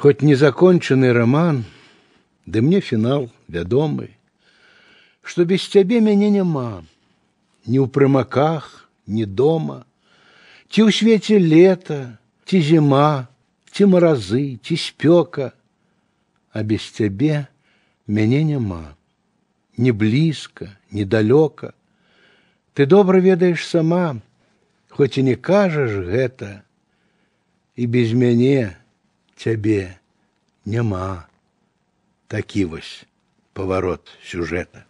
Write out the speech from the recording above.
Хоць незакончаны роман, ды мне фінал вядомы, што без цябе мяне няма, ні ў прымаках, ні дома, ці ў свеце лета, ці зіма, ці маразы, ці спёка, а без цябе мяне няма, ні блізка, ні далёка. Ты добра ведаеш сама, хоць і не кажаш гэта, і без мяне цябе няма. Такі вось паварот сюжэта.